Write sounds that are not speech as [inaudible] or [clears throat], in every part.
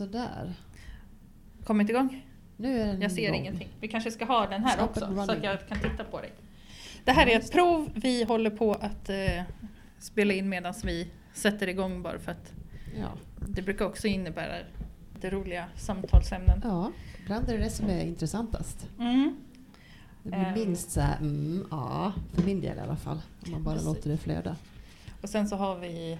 Sådär. Kommit igång? Nu är den Jag ser igång. ingenting. Vi kanske ska ha den här Stop också så att jag kan titta på dig. Det här är ett prov vi håller på att eh, spela in medan vi sätter igång bara för att Ja. det brukar också innebära det roliga samtalsämnen. ja, ibland är det det som är intressantast. Mm. Det blir Ehm. minst så här, mm, ja, för min del i alla fall. Om man bara Precis. låter det flöda. Och sen så har vi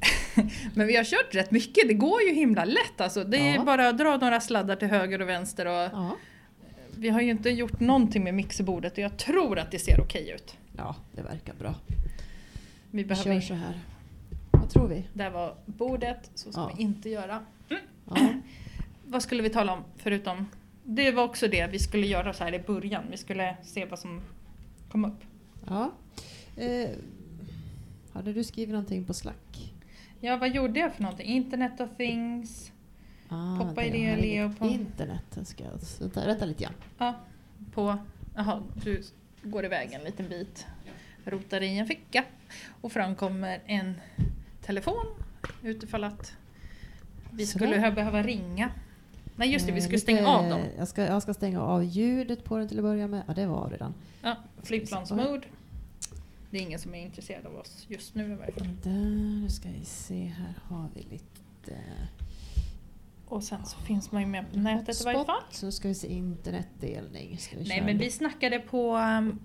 [laughs] Men vi har kört rätt mycket, det går ju himla lätt alltså. Det är Ja. bara att dra några sladdar till höger och vänster och Ja, vi har ju inte gjort någonting med mixerbordet och jag tror att det ser okej ut. ja det verkar bra. Vi behöver kör så här. Vad tror vi? Där var bordet, så ska Ja. vi inte göra. Ja, [clears throat] Vad skulle vi tala om förutom? Det var också det vi skulle göra så här i början. Vi skulle se vad som kom upp. ja. Eh, hade du skrivit någonting på Slack? Ja, vad gjorde jag för någonting? Internet of things. Ah, Poppa idéer, jag har Leo, inget på- Internet. Jag Ska, vänta, vänta lite grann. Ja, på... Jaha, du går iväg en liten bit. Rotar i en ficka. Och fram kommer en telefon. Utifall att vi Sådär. skulle behöva ringa. Nej just det, vi Eh, skulle stänga av dem. Jag ska, jag ska stänga av ljudet på den till att börja med. Ja, det var redan. Ja, flygplansmode. Det är ingen som är intresserad av oss just nu i varje fall. Där, nu ska vi se. Här har vi lite... Och sen så finns man ju med på nätet i varje fall. hotspot. Så ska vi se internetdelning. Ska vi Nej men det? vi snackade på um,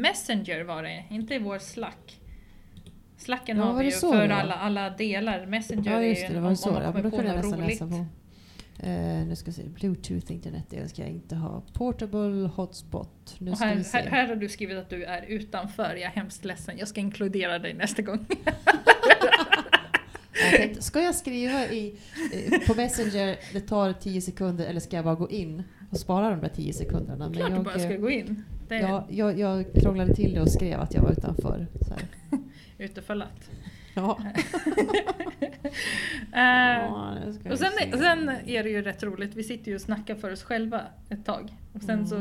Messenger var det, inte i vår Slack. Slacken Ja, har vi det ju för det alla, alla delar. Messenger Ja är just ju det, det om, var om så. man Ja, kommer då på något roligt. läsa på. Eh, nu ska vi se. Bluetooth internetdel ska jag inte ha. Portable hotspot. Nu ska vi här, se. här, här har du skrivit att du är utanför, jag är hemskt ledsen. Jag ska inkludera dig nästa gång. [laughs] Jag tänkte, ska jag skriva i, eh, på Messenger, det tar 10 sekunder, eller ska jag bara gå in och spara de där 10 sekunderna? Men Klart du jag, bara ska eh, gå in. Det är ja, jag, jag krånglade till det och skrev att jag var utanför. Så här. [laughs] Ja. [laughs] Eh, Ja, Och sen, se. sen är det ju rätt roligt, vi sitter ju och snackar för oss själva ett tag. Och sen Mm. så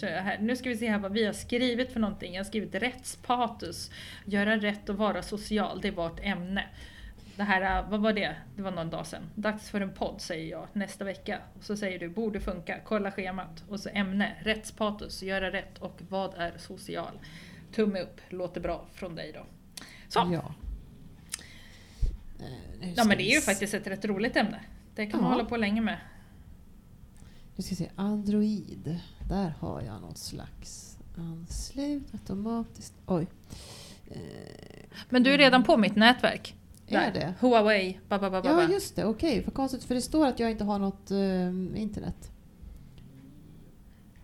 kör jag här. Nu ska vi se här vad vi har skrivit för någonting. Jag har skrivit rättspatos. Göra rätt och vara social, det är vårt ämne. Det här, vad var det? Det var någon dag sedan. Dags för en podd säger jag nästa vecka. Och så säger du borde funka, kolla schemat. Och så ämne, rättspatos, göra rätt och vad är social? Tumme upp, låter bra från dig då. Så, Ja. Eh, ja men det är ju faktiskt ett rätt roligt ämne. Det kan man Ja. hålla på länge med. Nu ska vi se, Android. Där har jag något slags anslut automatiskt. Oj. Eh, Men du är redan på mitt nätverk. är det? Huawei, ba, ba, ba, ba, Ja just det, okej. För konstigt, för det står att jag inte har något eh, internet.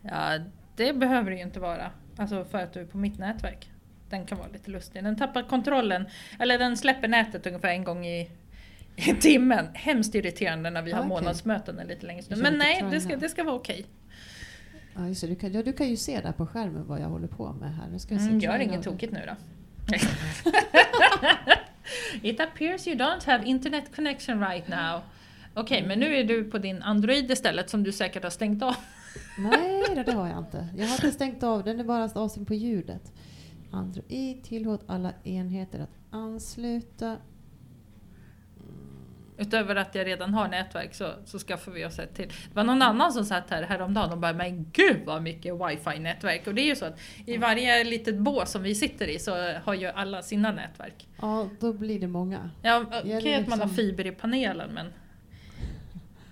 Ja, det behöver det ju inte vara. Alltså för att du är på mitt nätverk. Den kan vara lite lustig. Den tappar kontrollen, eller den släpper nätet ungefär en gång i, i timmen. Hemskt irriterande när vi har Ah, okej. månadsmöten en lite längre stund. Men nej, det ska, det ska vara okej. Ja, just det, du, kan, ja, du kan ju se där på skärmen vad jag håller på med här. Nu ska jag se, Mm, gör inget tokigt nu då. [laughs] It appears you don't have internet connection right now. Okej, men nu är du på din Android istället som du säkert har stängt av. Nej, det, det har jag inte. Jag har inte stängt av, den är bara avstängd på ljudet. Android tillåt alla enheter att ansluta. Utöver att jag redan har nätverk så, så skaffar vi oss ett till. Det var någon annan som satt här häromdagen och bara men gud vad mycket wifi-nätverk. Och det är ju så att i varje litet bås som vi sitter i så har ju alla sina nätverk. Ja, då blir det många. Ja, okej Gäller att man har liksom- fiber i panelen men... [laughs]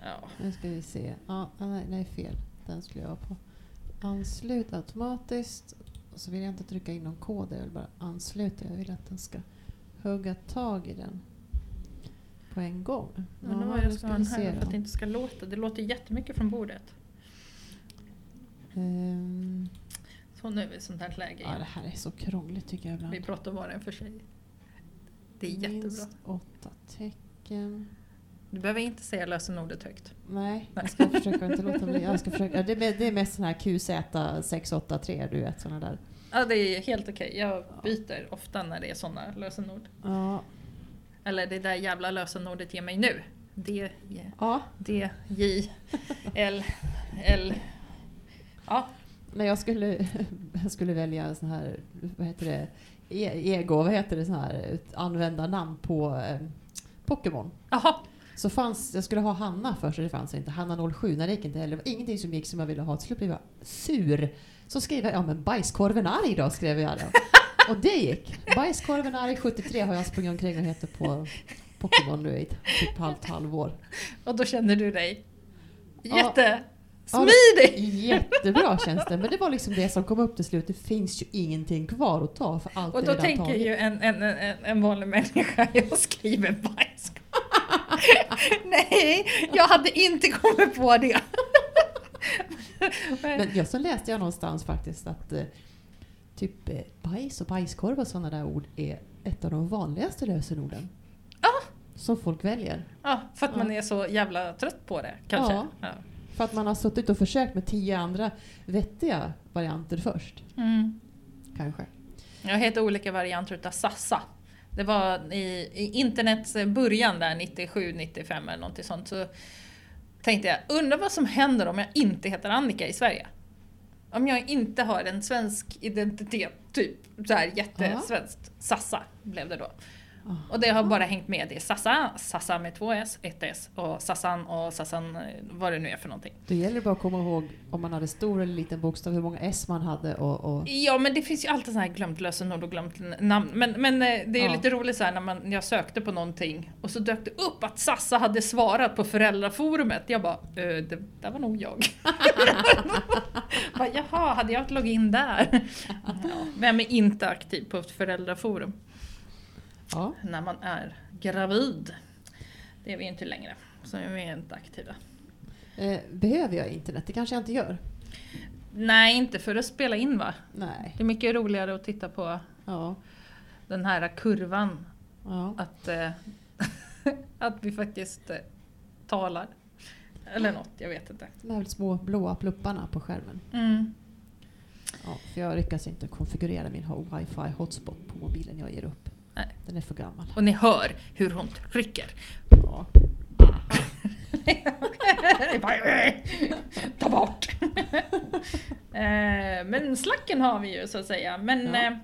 Ja. Nu ska vi se. Ja, nej, nej, fel. Den skulle jag ha på. Anslut automatiskt. Och så vill jag inte trycka in någon kod, jag vill bara ansluta. Jag vill att den ska hugga tag i den på en gång. Undrar Ja, vad jag ska ha den här för att det inte ska låta. Det låter jättemycket från bordet. Ehm, Så nu är vi i sånt här läge ja, igen. det här är så krångligt tycker jag ibland. Vi pratar var och en för sig. Det är jättebra. Minst åtta tecken. Du behöver inte säga lösenordet högt. Nej, Nej. jag ska försöka inte låta bli. Jag ska försöka. Det, är, det är mest sån här QZ683, du vet såna där. Ja, det är helt okej. Jag byter ofta när det är sådana lösenord. Ja, Eller det där jävla lösenordet ger mig nu. D, J- ja. D, J, L, L. Ja, När jag skulle, jag skulle välja en sån här, vad heter det, E- ego, vad heter det, sån här användarnamn på eh, Pokémon. Så fanns, jag skulle ha Hanna först och det fanns inte. Hanna 07, när det gick inte heller. Det var ingenting som gick som jag ville ha. Till slut blev jag sur. Så skrev jag, ja men bajskorven arg då, skrev jag då. [laughs] Och det gick. Bajskorven arg 73 har jag sprungit omkring och heter på Pokémon nu i typ halvt halvår. Och då kände du dig Ja. jätte... Ja, Smidig! Jättebra känns det. Men det var liksom det som kom upp till slut. Det finns ju ingenting kvar att ta för allt Och då tänker taget. ju en, en, en, en vanlig människa, [laughs] jag skriver bajskorv. [laughs] Nej, jag hade inte kommit på det. [laughs] Men jag så läste jag någonstans faktiskt att eh, typ eh, bajs och bajskorv och sådana där ord är ett av de vanligaste lösenorden. Ja. Som folk väljer. Ja, för att man Ja. är så jävla trött på det kanske. Ja. Ja. För att man har suttit och försökt med tio andra vettiga varianter först. Mm. Kanske. Jag heter olika varianter utav Sassa. Det var i, i internets början där 97-95 eller någonting sånt så tänkte jag, undrar vad som händer om jag inte heter Annika i Sverige? Om jag inte har en svensk identitet, typ så här jättesvenskt. Sassa blev det då. Och det har bara hängt med. Det är Sassa, Sassa med två S, ett S och Sassan och Sassan, vad det nu är för någonting. Då gäller det bara att komma ihåg om man hade stor eller liten bokstav, hur många S man hade och... och Ja men det finns ju alltid sådana här glömt lösenord och glömt namn. Men, men eh, det är ju Ja. lite roligt så här när man, jag sökte på någonting och så dök det upp att Sassa hade svarat på föräldraforumet. Jag bara, "Eh, det där var nog jag. [laughs] bara, Jaha, hade jag loggat in där? [laughs] Ja, vem är inte aktiv på ett föräldraforum ja. när man är gravid? Det är vi inte längre, så vi är inte aktiva. Eh, behöver jag internet? Det kanske jag inte gör. Nej, inte för att spela in va? Nej. Det är mycket roligare att titta på Ja. den här kurvan ja. att, eh, [laughs] att vi faktiskt eh, talar. Eller något, jag vet inte. De här små blåa plupparna på skärmen. Mm. Ja, för jag lyckas inte konfigurera min wifi hotspot på mobilen. Jag ger upp. Nej. Den är för gammal. Och ni hör hur hon trycker. Ja. "Eh, [laughs] Ta bort! Eh, Men slacken har vi ju så att säga. Men Ja. ja,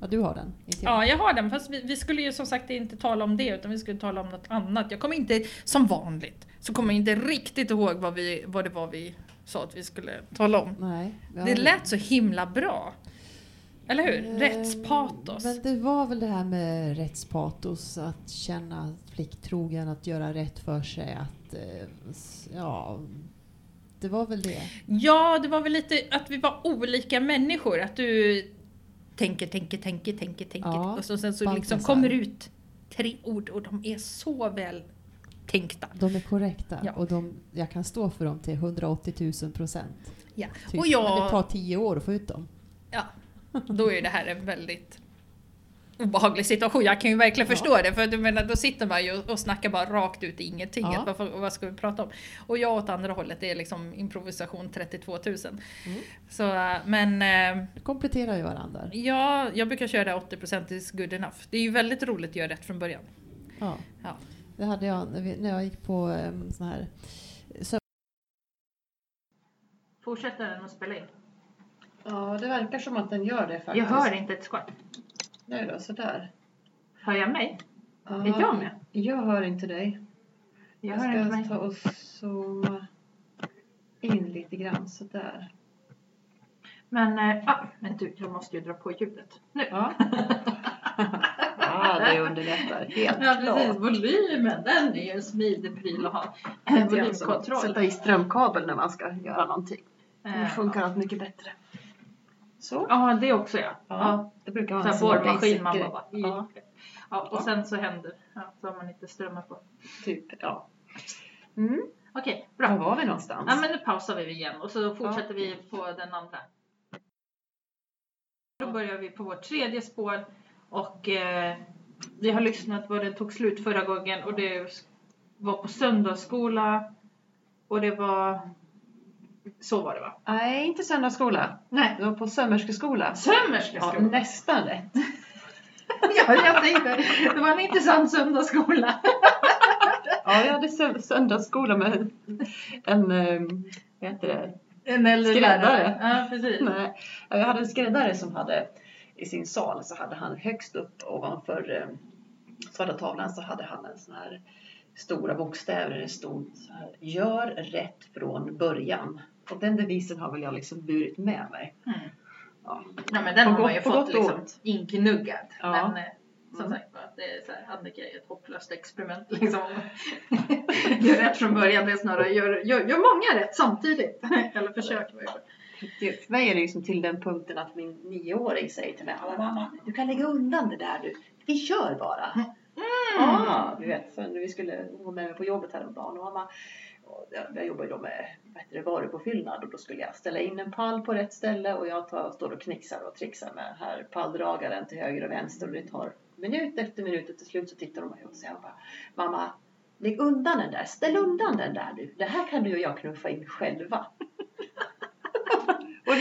ja, du har den? Ja jag har den. Fast vi, vi skulle ju som sagt inte tala om det utan vi skulle tala om något annat. Jag kommer inte, som vanligt, så kommer jag inte riktigt ihåg vad, vi, vad det var vi sa att vi skulle tala om. Nej. Det lät så himla bra. Eller hur? Eh, Rättspatos. Men det var väl det här med rättspatos, att känna plikttrogen, att göra rätt för sig, att eh, ja, det var väl det. Ja, det var väl lite att vi var olika människor. Att du tänker, tänker, tänker, tänker, tänker. Ja, och så, sen så Baltasar. liksom kommer ut tre ord och de är så väl tänkta. De är korrekta Ja. och de, jag kan stå för dem till 180 000 procent. Ja. Typ. Och jag, det tar tio år att få ut dem. ja, då är det här en väldigt obehaglig situation. Jag kan ju verkligen Ja. förstå det, för du menar, då sitter man ju och snackar bara rakt ut i ingenting. Ja. Vad, vad ska vi prata om? Och jag åt andra hållet, det är liksom improvisation 32 000. Mm. Så, äh, men Det kompletterar ju varandra. Ja, jag brukar köra 80% is good enough. Det är ju väldigt roligt att göra rätt från början. Ja. Ja. Det hade jag när, vi, när jag gick på um, sån här så, Fortsätter den att spela in? Ja, det verkar som att den gör det faktiskt. Jag hör inte ett skvatt. Nu då, sådär. Hör jag mig? Ja, Är jag med? Jag hör inte dig. Jag hör inte mig. ta och zooma in lite grann sådär. Men, äh, ah, men du, jag måste ju dra på ljudet. Nu! Ja. [laughs] ja, det underlättar. Helt Ja, precis. klart. Volymen, den är ju en smidig pryl att ha. Volymkontroll. Sätta i strömkabel när man ska göra någonting. Eh, funkar allt mycket bättre. Så. Ja, det också ja. Ja, det brukar ja. vara Så en sån borrmaskin man bara... Ja, Ja, och sen så händer ja, så har man inte strömmar på. typ. Ja. Mm. Okej, Var bra. var vi någonstans? Ja, men nu pausar vi igen och så fortsätter vi på den andra. Då börjar vi på vårt tredje spår och eh, vi har lyssnat vad det tog slut förra gången och det var på söndagsskola och det var så var det va? Nej, inte söndagsskola. Nej, Det var på sömmerskeskola. sömmerskeskola. Ja, nästan rätt. [laughs] Ja, jag tänkte det var en intressant söndagsskola. Ja, jag hade sö- söndagsskola med en, eh, vad heter det? En äldre Skräddare. Ja, precis. Nej, jag hade en skräddare som hade i sin sal så hade han högst upp ovanför eh, svarta tavlan så hade han en sån här stora bokstäver det stod så här, Gör rätt från början. Och den devisen har väl jag liksom burit med mig. Mm. Ja. Ja men den På har man ju fått och liksom inknuggad. Ja. Men eh, som Mm. sagt var, det är så här, Annika är ett hopplöst experiment. Liksom. [laughs] gör rätt från början, det är snarare gör, gör, gör många rätt samtidigt. [laughs] Eller försök i varje fall. Det- För mig är det liksom till den punkten att min nioåring säger till mig "Alla mamma, du kan lägga undan det där du. Vi kör bara. Mm. Ja, du vet. Så när vi skulle var med mig på jobbet häromdagen och mamma och jag, jag jobbar ju då med bättre varupåfyllnad och då skulle jag ställa in en pall på rätt ställe och jag tar, står och knixar och trixar med här palldragaren till höger och vänster och det tar minut efter minut och till slut så tittar de på mig och säger bara Mamma, lägg undan den där, ställ undan den där du. Det här kan du och jag knuffa in själva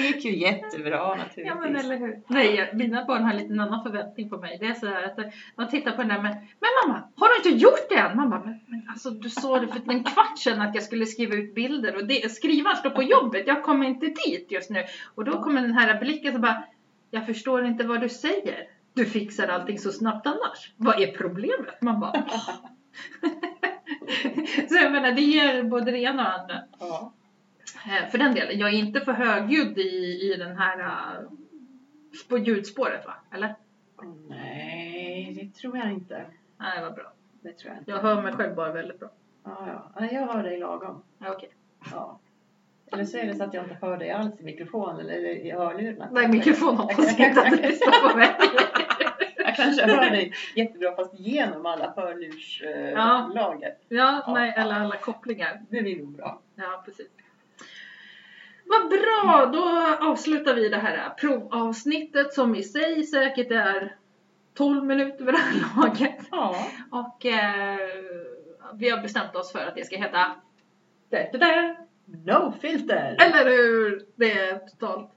gick ju jättebra naturligtvis. Ja men eller hur. Nej, mina barn har en liten annan förväntning på mig. Det är så här att de tittar på den där med Men mamma, har du inte gjort det än? Bara, men, men alltså du sa det för en kvart sedan att jag skulle skriva ut bilder och det, skriva står på jobbet. Jag kommer inte dit just nu. Och då kommer den här blicken som bara Jag förstår inte vad du säger. Du fixar allting så snabbt annars. Vad är problemet? Man bara [laughs] Så jag menar det ger både det ena och andra. Ja. Eh, För den delen, jag är inte för högljudd i, i den här uh, på ljudspåret va? Eller? Nej, det tror jag inte. Nej, vad bra. Det tror jag inte. Jag hör mig själv bara väldigt bra. Ja, ja. Jag hör dig lagom. Ja, okej. Ja. Eller så är det så att jag inte hör dig alls i mikrofonen eller i hörlurarna. Nej, mikrofon hoppas jag inte att du lyssnar på mig. [laughs] Jag kanske hör dig jättebra fast genom alla hörlurslager. Ja. Lager. Ja, Ja. nej, eller alla kopplingar. det blir nog bra. Ja, precis. Vad bra! Då avslutar vi det här provavsnittet som i sig säkert är 12 minuter vid det här laget. Ja. Och eh, vi har bestämt oss för att det ska heta da, da, da. No filter! Eller hur? Det är totalt...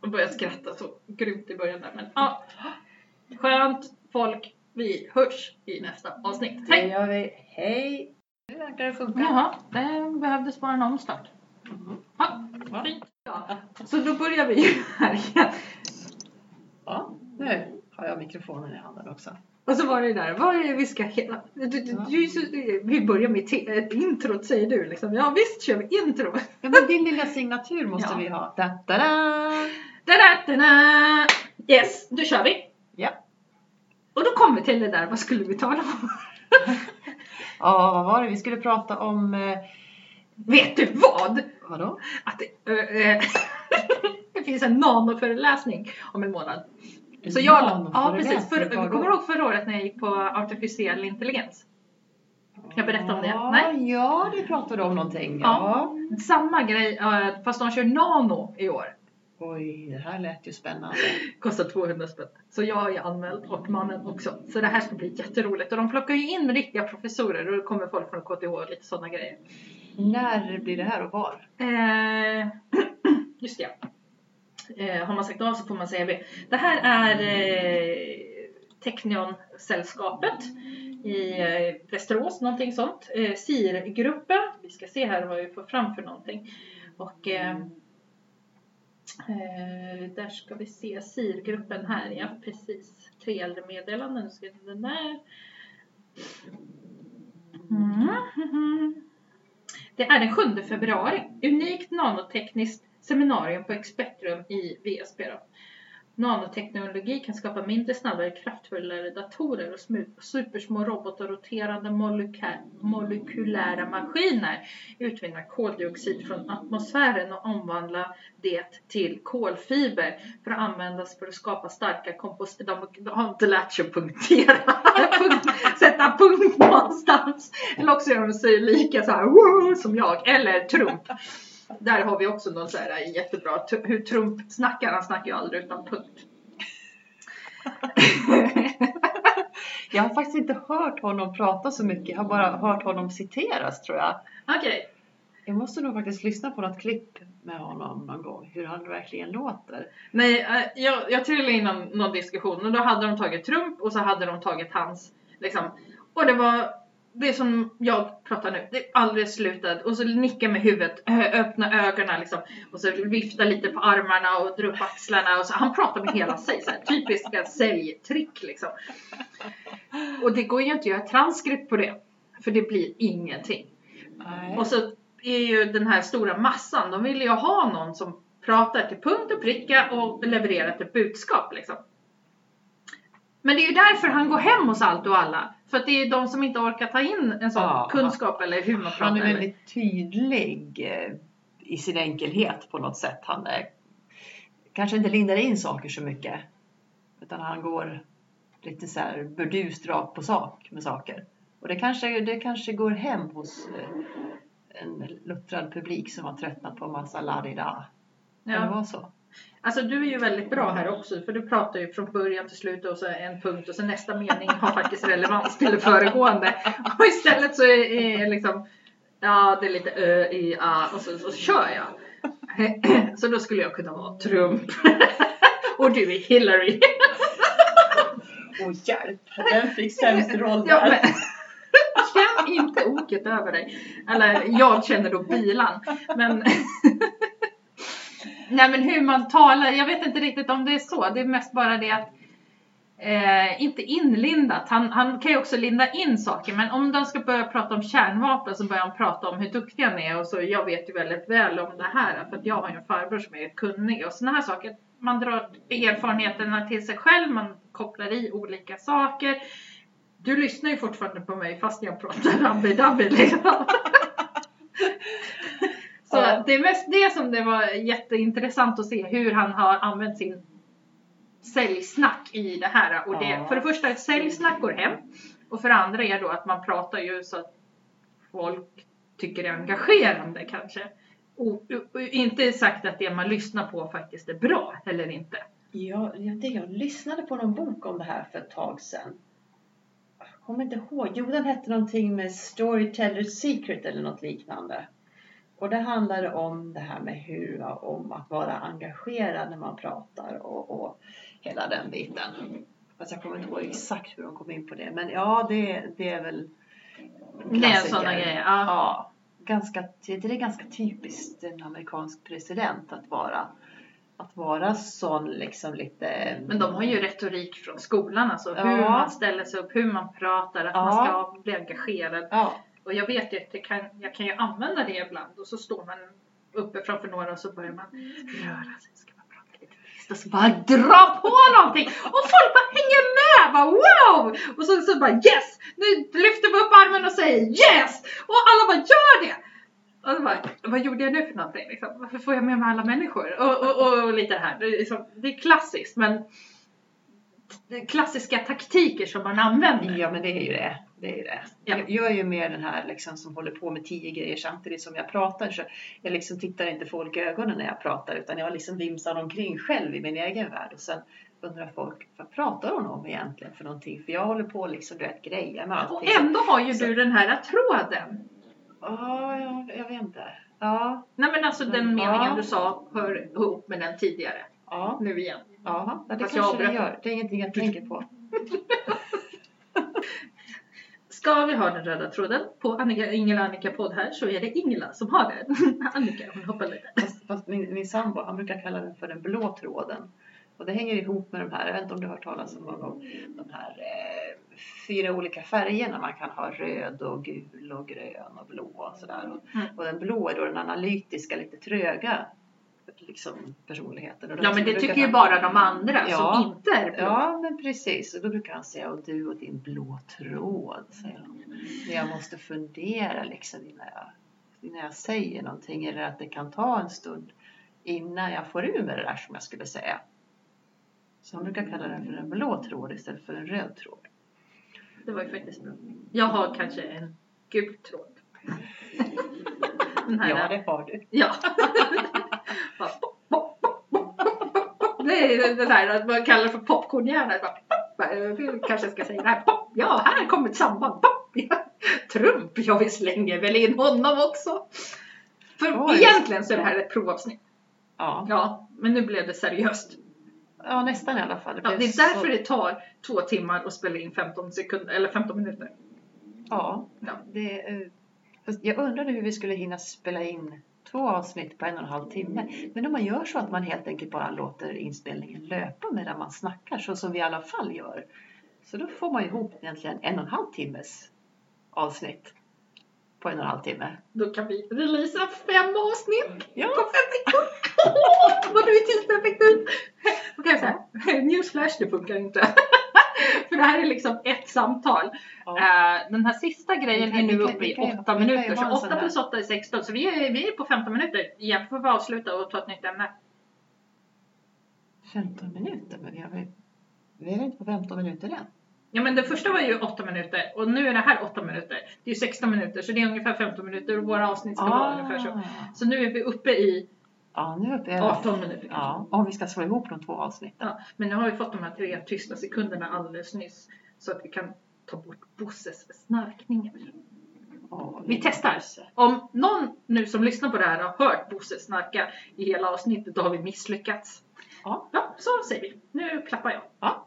Jag började skratta så grymt i början där men ja. Skönt folk. Vi hörs i nästa avsnitt. Det Hej! gör vi. Hej! Nu verkar det funka. Jaha, det behövdes bara en omstart. Mhm. Ja, fint. Ja. Så då börjar vi här igen. Ja, nu har jag mikrofonen i handen också. Och så var det där, vad är det vi ska? Du, du, du, är så- vi börjar med ett intro säger du liksom. Ja visst kör vi intro. Ja, men din lilla signatur måste Ja. vi ha. Da, da, da. Da, da, da. Yes, då kör vi. Ja. Och då kom vi till det där, vad skulle vi tala om? [laughs] Ja, vad var det? Vi skulle prata om... Eh, Vet du vad? vadå? Att det, äh, [laughs] det finns en nanoföreläsning om en månad. Så jag, ja precis, för, kommer du ihåg förra året när jag gick på artificiell intelligens? Jag berättade om det. Nej. Ja, du pratade om någonting. Ja. Ja. Samma grej, äh, fast de kör nano i år. Oj, det här lät ju spännande. [laughs] Kostar 200 spänn. Så jag är anmäld och mannen också. Så det här ska bli jätteroligt. Och de plockar ju in riktiga professorer och då kommer folk från KTH och lite sådana grejer. När blir det här och var? Eh, [clears throat] just det. Eh, har man sagt A så får man säga B. Det här är eh, Technion-sällskapet i eh, Västerås, någonting sånt. Eh, SIR-gruppen. Vi ska se här vad vi får fram för någonting. Och eh, eh, där ska vi se SIR-gruppen här, ja precis. Tre äldre meddelanden. Nu ska den där. Mm. Det är den 7 februari. Unikt nanotekniskt seminarium på Expertrum i VSP. Då. Nanoteknologi kan skapa mindre, snabbare, kraftfullare datorer och supersmå robotar, roterande molekylära, maskiner utvinna koldioxid från atmosfären och omvandla det till kolfiber för att användas för att skapa starka komposter. De, har inte lärt sig att punktera, [laughs] sätta punkt någonstans. Eller också gör de sig lika så här som jag, eller Trump. Där har vi också någon så här jättebra, hur Trump snackar, han snackar ju aldrig utan punkt. [laughs] Jag har faktiskt inte hört honom prata så mycket. Jag har bara hört honom citeras tror jag. Okej, Jag måste nog faktiskt lyssna på något klipp med honom någon gång. Hur han verkligen låter. nej, eh, jag, jag trillade in någon, någon diskussion och då hade de tagit Trump och så hade de tagit hans, liksom, och det var det som jag pratar nu, det är alldeles slutat och så nicka med huvudet, öppna ögonen liksom och så vifta lite på armarna och dra upp axlarna och så. Han pratar med hela sig, så här, typiska säljtrick liksom. Och det går ju inte att göra transkript på det. För det blir ingenting. Nej. Och så är ju den här stora massan, de vill ju ha någon som pratar till punkt och pricka och levererar ett budskap liksom. Men det är ju därför han går hem hos allt och alla. För att det är de som inte orkar ta in en sån Ja. kunskap eller hur man pratar. Han är väldigt tydlig eh, i sin enkelhet på något sätt. Han är, kanske inte lindar in saker så mycket. Utan han går lite så här burdust rakt på sak med saker. Och det kanske, det kanske går hem hos eh, en luttrad publik som har tröttnat på massa la-di-da. Kan det Ja. vara så? Alltså du är ju väldigt bra här också för du pratar ju från början till slut och så en punkt och så nästa mening har faktiskt relevans till det föregående. [laughs] Och istället så är är liksom Ja det är lite ö, i, a och så, så kör jag. [clears throat] Så då skulle jag kunna vara Trump. [laughs] Och du är Hillary. [laughs] Åh hjälp! Den fick sämst roll Ja, men, känn inte oket över dig. Eller jag känner då bilan. Men, nej men hur man talar, jag vet inte riktigt om det är så. Det är mest bara det att Eh, inte inlindat, han, han kan ju också linda in saker men om de ska börja prata om kärnvapen så börjar han prata om hur duktig han är och så jag vet ju väldigt väl om det här för att jag har ju en farbror som är kunnig och sådana här saker. Man drar erfarenheterna till sig själv, man kopplar i olika saker. Du lyssnar ju fortfarande på mig fast jag pratar [laughs] rabbi-dabbi liksom. [laughs] Så Ja. det är mest det som det var jätteintressant att se hur han har använt sin säljsnack i det här. Och det, Ja. för det första, säljsnack går hem. Och för det andra är då att man pratar ju så att folk tycker det är engagerande kanske. Och, och, och inte sagt att det man lyssnar på faktiskt är bra eller inte. Ja, jag, det, jag lyssnade på någon bok om det här för ett tag sedan. Jag kommer inte ihåg. Jo, den hette någonting med Storyteller's Secret eller något liknande. Och det handlade om det här med hur, om att vara engagerad när man pratar och, och hela den biten. Fast jag kommer inte ihåg exakt hur de kom in på det. Men ja, det, det är väl en Det är klassiker. sådana grejer. Ja. Ja, ganska, det är ganska typiskt en amerikansk president att vara att vara sån liksom lite Men de har ju retorik från skolan, alltså Ja. hur man ställer sig upp, hur man pratar, att Ja. man ska bli engagerad. Ja, och jag vet ju att det kan, jag kan ju använda det ibland och så står man uppe framför några och så börjar man röra sig. Ska man prata lite tyst och så bara dra på någonting och folk bara hänger med! Bara, wow! Och så, så bara yes! Nu lyfter vi upp armen och säger yes! Och alla bara gör det! Och så bara, vad gjorde jag nu för någonting? Liksom? Varför får jag med mig alla människor? Och, och, och, och lite det här. Det är, liksom, det är klassiskt men klassiska taktiker som man använder. ja men det är ju det det, är det. Ja. Jag, jag är ju mer den här liksom som håller på med tio grejer samtidigt som jag pratar. Så jag liksom tittar inte folk i ögonen när jag pratar utan jag liksom vimsar omkring själv i min egen värld. Och sen undrar folk, vad pratar hon om egentligen för någonting? För jag håller på liksom, du vet, grejer med Och allting. ändå har ju Så- du den här tråden. Ja, jag, jag vet inte. Ja, Nej men alltså den Mm, meningen ja. du sa hör ihop med den tidigare. ja, Nu igen. ja, det Fast jag kanske det avbröt. gör. Det är ingenting jag tänker på. [laughs] Ska vi ha den röda tråden på Annika, Ingela Annika podd här så är det Ingela som har den. [laughs] Annika hon hoppar lite. Fast, fast min, min sambo han brukar kalla den för den blå tråden. Och det hänger ihop med de här, jag vet inte om du har hört talas om gång, de här eh, fyra olika färgerna. Man kan ha röd och gul och grön och blå och sådär. Och, Mm. och den blå är då den analytiska, lite tröga liksom, personligheten. Och Ja men det tycker ju han- bara de andra Ja. som inte är blå. Ja, men precis. Och då brukar han säga, och du och din blå tråd, säger han. Men jag måste fundera liksom innan jag, innan jag säger någonting. Eller att det kan ta en stund innan jag får ur med det där som jag skulle säga. Så han brukar kalla den för en blå tråd istället för en röd tråd. Det var ju faktiskt bra. Jag har kanske en gul tråd. [laughs] Den här, Ja, det har du. Ja. [laughs] Pop. Det är det där att man kallar för popcornhjärna. Kanske ska säga det här. Pop. Ja, här kommer ett samband. Pop. Trump, ja vi slänger väl in honom också. För Oj. egentligen så är det här ett provavsnitt. Ja. Ja, men nu blev det seriöst. ja, nästan i alla fall. Ja, blev det är därför så- det tar två timmar att spela in 15 sekunder, eller 15 minuter. Ja, Ja. det, jag undrade hur vi skulle hinna spela in två avsnitt på en och en halv timme. Men om man gör så att man helt enkelt bara låter inspelningen löpa medan man snackar, så som vi i alla fall gör. Så då får man ihop egentligen en och en halv timmes avsnitt på en och en halv timme. Då kan vi releasa fem avsnitt Ja. på fem veckor. [laughs] Vad du är tidseffektiv. Då kan jag säga, newsflash, det funkar inte. För det här är liksom ett samtal. Ja. Eh, Den här sista grejen kan- är nu uppe i vi kan ju- 8 vi kan ju minuter. Så sån 8 här- plus 8 är 16. Så vi är, vi är på 15 minuter. Igen får vi avsluta och ta ett nytt ämne. 15 minuter, men vi har. Vi är inte på 15 minuter än. Ja men det första var ju 8 minuter och nu är det här 8 minuter. Det är ju 16 minuter så det är ungefär 15 minuter och våra avsnitt ska vara ungefär så. Så nu är vi uppe i Ja, nu är uppe i 18 minuter. Ja, om vi ska slå ihop de två avsnitten. Ja, men nu har vi fått de här tre tysta sekunderna alldeles nyss. Så att vi kan ta bort Bosses snarkningar. Åh, Vi testar. Om någon nu som lyssnar på det här har hört Bosse snarka i hela avsnittet, då har vi misslyckats. Ja. Ja, så säger vi. Nu klappar jag. Ja.